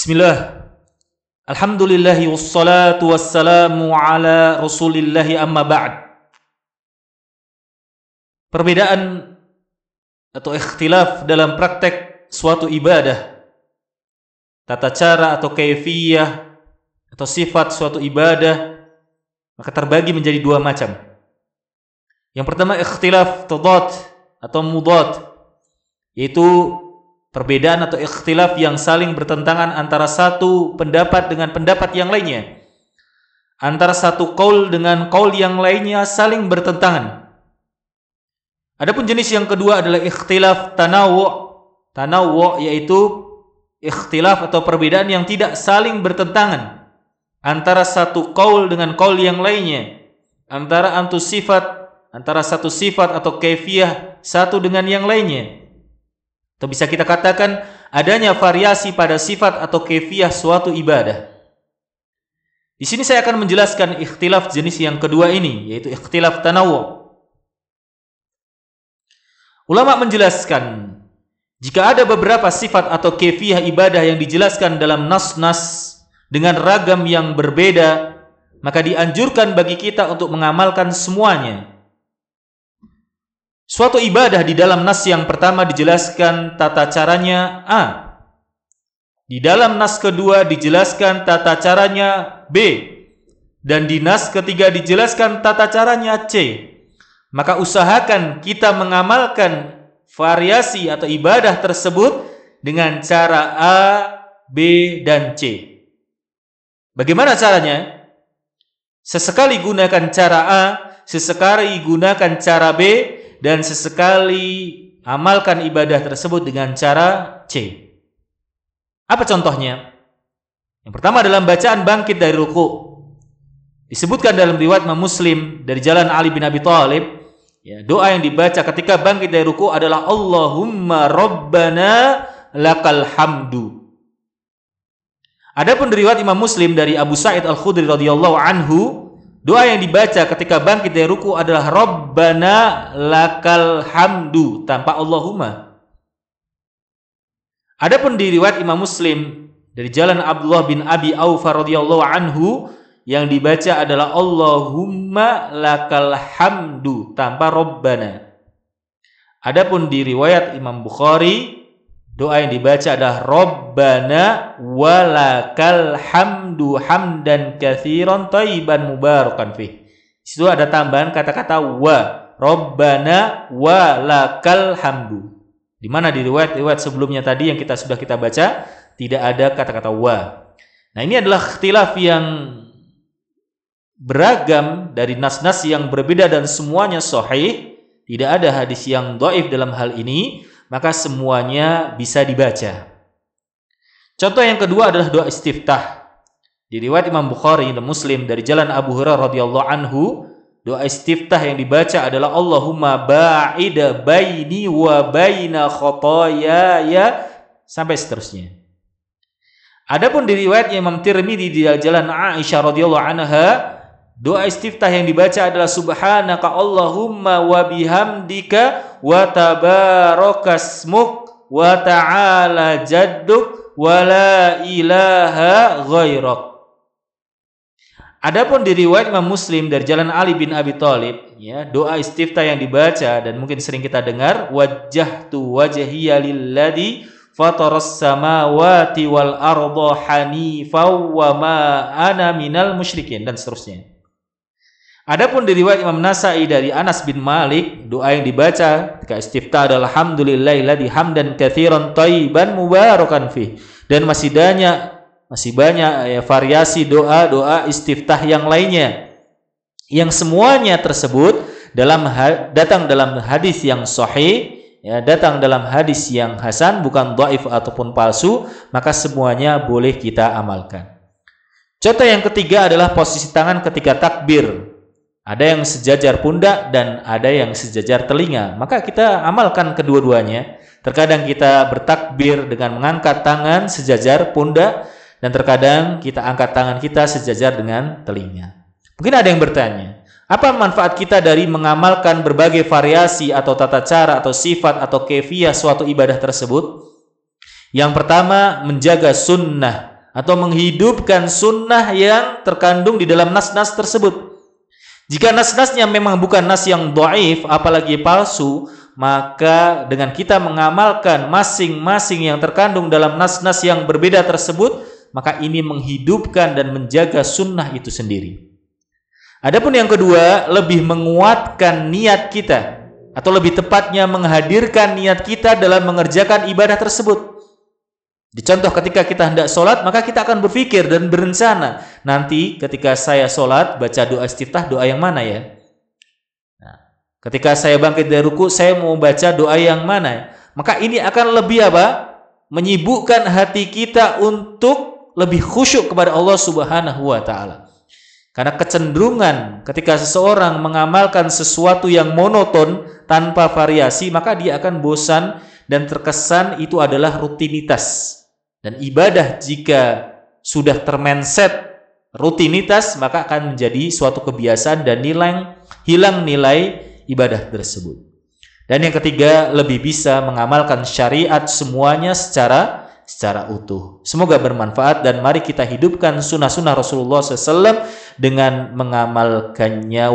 Bismillah. Alhamdulillahi wassalatu wassalamu ala rasulillahi amma ba'd. Perbedaan atau ikhtilaf dalam praktek suatu ibadah. Tata cara atau kaifiyah atau sifat suatu ibadah maka terbagi menjadi dua macam. Yang pertama ikhtilaf tadad atau mudad yaitu perbedaan atau ikhtilaf yang saling bertentangan antara satu pendapat dengan pendapat yang lainnya. Antara satu kaul dengan kaul yang lainnya saling bertentangan. Adapun jenis yang kedua adalah ikhtilaf tanawu. Tanawu yaitu ikhtilaf atau perbedaan yang tidak saling bertentangan antara satu kaul dengan kaul yang lainnya. Antara antu sifat, antara satu sifat atau kefiah satu dengan yang lainnya. Atau bisa kita katakan adanya variasi pada sifat atau kefiah suatu ibadah. Di sini saya akan menjelaskan ikhtilaf jenis yang kedua ini, yaitu ikhtilaf tanawu. Ulama menjelaskan jika ada beberapa sifat atau kefiah ibadah yang dijelaskan dalam nas-nas dengan ragam yang berbeda, maka dianjurkan bagi kita untuk mengamalkan semuanya Suatu ibadah di dalam nas yang pertama dijelaskan tata caranya A. Di dalam nas kedua dijelaskan tata caranya B. Dan di nas ketiga dijelaskan tata caranya C. Maka usahakan kita mengamalkan variasi atau ibadah tersebut dengan cara A, B, dan C. Bagaimana caranya? Sesekali gunakan cara A, sesekali gunakan cara B, dan sesekali amalkan ibadah tersebut dengan cara C. Apa contohnya? Yang pertama dalam bacaan bangkit dari ruku. Disebutkan dalam riwayat Imam Muslim dari jalan Ali bin Abi Thalib, ya, doa yang dibaca ketika bangkit dari ruku adalah Allahumma rabbana lakal hamdu. Adapun riwayat Imam Muslim dari Abu Sa'id Al-Khudri radhiyallahu anhu Doa yang dibaca ketika bangkit dari ruku adalah Rabbana lakal hamdu tanpa Allahumma. Adapun di riwayat Imam Muslim dari jalan Abdullah bin Abi Aufa radhiyallahu anhu yang dibaca adalah Allahumma lakal hamdu tanpa Rabbana. Adapun di riwayat Imam Bukhari Doa yang dibaca adalah Rabbana walakal hamdu hamdan kathiran taiban mubarakan. Di situ ada tambahan kata-kata wa. Rabbana walakal hamdu. Di mana di riwayat-riwayat sebelumnya tadi yang kita sudah kita baca tidak ada kata-kata wa. Nah, ini adalah ikhtilaf yang beragam dari nas-nas yang berbeda dan semuanya sahih. Tidak ada hadis yang dhaif dalam hal ini maka semuanya bisa dibaca. Contoh yang kedua adalah doa istiftah. Di riwayat Imam Bukhari dan Muslim dari jalan Abu Hurairah radhiyallahu anhu, doa istiftah yang dibaca adalah Allahumma ba'id baini wa baina khotoyaya sampai seterusnya. Adapun di riwayat Imam Tirmidzi di jalan Aisyah radhiyallahu anha, Doa istiftah yang dibaca adalah subhanaka Allahumma wa bihamdika wa tabarakasmuk wa ta'ala jadduk wa la ilaha ghairak. Adapun di riwayat Imam Muslim dari jalan Ali bin Abi Thalib, ya, doa istiftah yang dibaca dan mungkin sering kita dengar, wajjahtu wajhiya lilladzi fataras samawati wal arda hanifan wa ma ana minal musyrikin dan seterusnya. Adapun di riwayat Imam Nasai dari Anas bin Malik, doa yang dibaca ketika istiftah adalah alhamdulillahilladzi hamdan katsiran thayyiban mubarakan fi. Dan masih banyak masih banyak ya, variasi doa-doa istiftah yang lainnya. Yang semuanya tersebut dalam datang dalam hadis yang sahih ya datang dalam hadis yang hasan bukan dhaif ataupun palsu maka semuanya boleh kita amalkan. Contoh yang ketiga adalah posisi tangan ketika takbir. Ada yang sejajar pundak dan ada yang sejajar telinga. Maka kita amalkan kedua-duanya. Terkadang kita bertakbir dengan mengangkat tangan sejajar pundak dan terkadang kita angkat tangan kita sejajar dengan telinga. Mungkin ada yang bertanya, apa manfaat kita dari mengamalkan berbagai variasi atau tata cara atau sifat atau kefiah suatu ibadah tersebut? Yang pertama, menjaga sunnah atau menghidupkan sunnah yang terkandung di dalam nas-nas tersebut. Jika nas-nasnya memang bukan nas yang doif, apalagi palsu, maka dengan kita mengamalkan masing-masing yang terkandung dalam nas-nas yang berbeda tersebut, maka ini menghidupkan dan menjaga sunnah itu sendiri. Adapun yang kedua, lebih menguatkan niat kita atau lebih tepatnya menghadirkan niat kita dalam mengerjakan ibadah tersebut. Dicontoh ketika kita hendak sholat, maka kita akan berpikir dan berencana. Nanti ketika saya sholat, baca doa istiftah, doa yang mana ya? Nah, ketika saya bangkit dari ruku, saya mau baca doa yang mana? Maka ini akan lebih apa? Menyibukkan hati kita untuk lebih khusyuk kepada Allah Subhanahu wa taala. Karena kecenderungan ketika seseorang mengamalkan sesuatu yang monoton tanpa variasi, maka dia akan bosan dan terkesan itu adalah rutinitas. Dan ibadah jika sudah termenset rutinitas maka akan menjadi suatu kebiasaan dan nilai hilang nilai ibadah tersebut. Dan yang ketiga lebih bisa mengamalkan syariat semuanya secara secara utuh. Semoga bermanfaat dan mari kita hidupkan sunnah-sunnah Rasulullah SAW dengan mengamalkannya.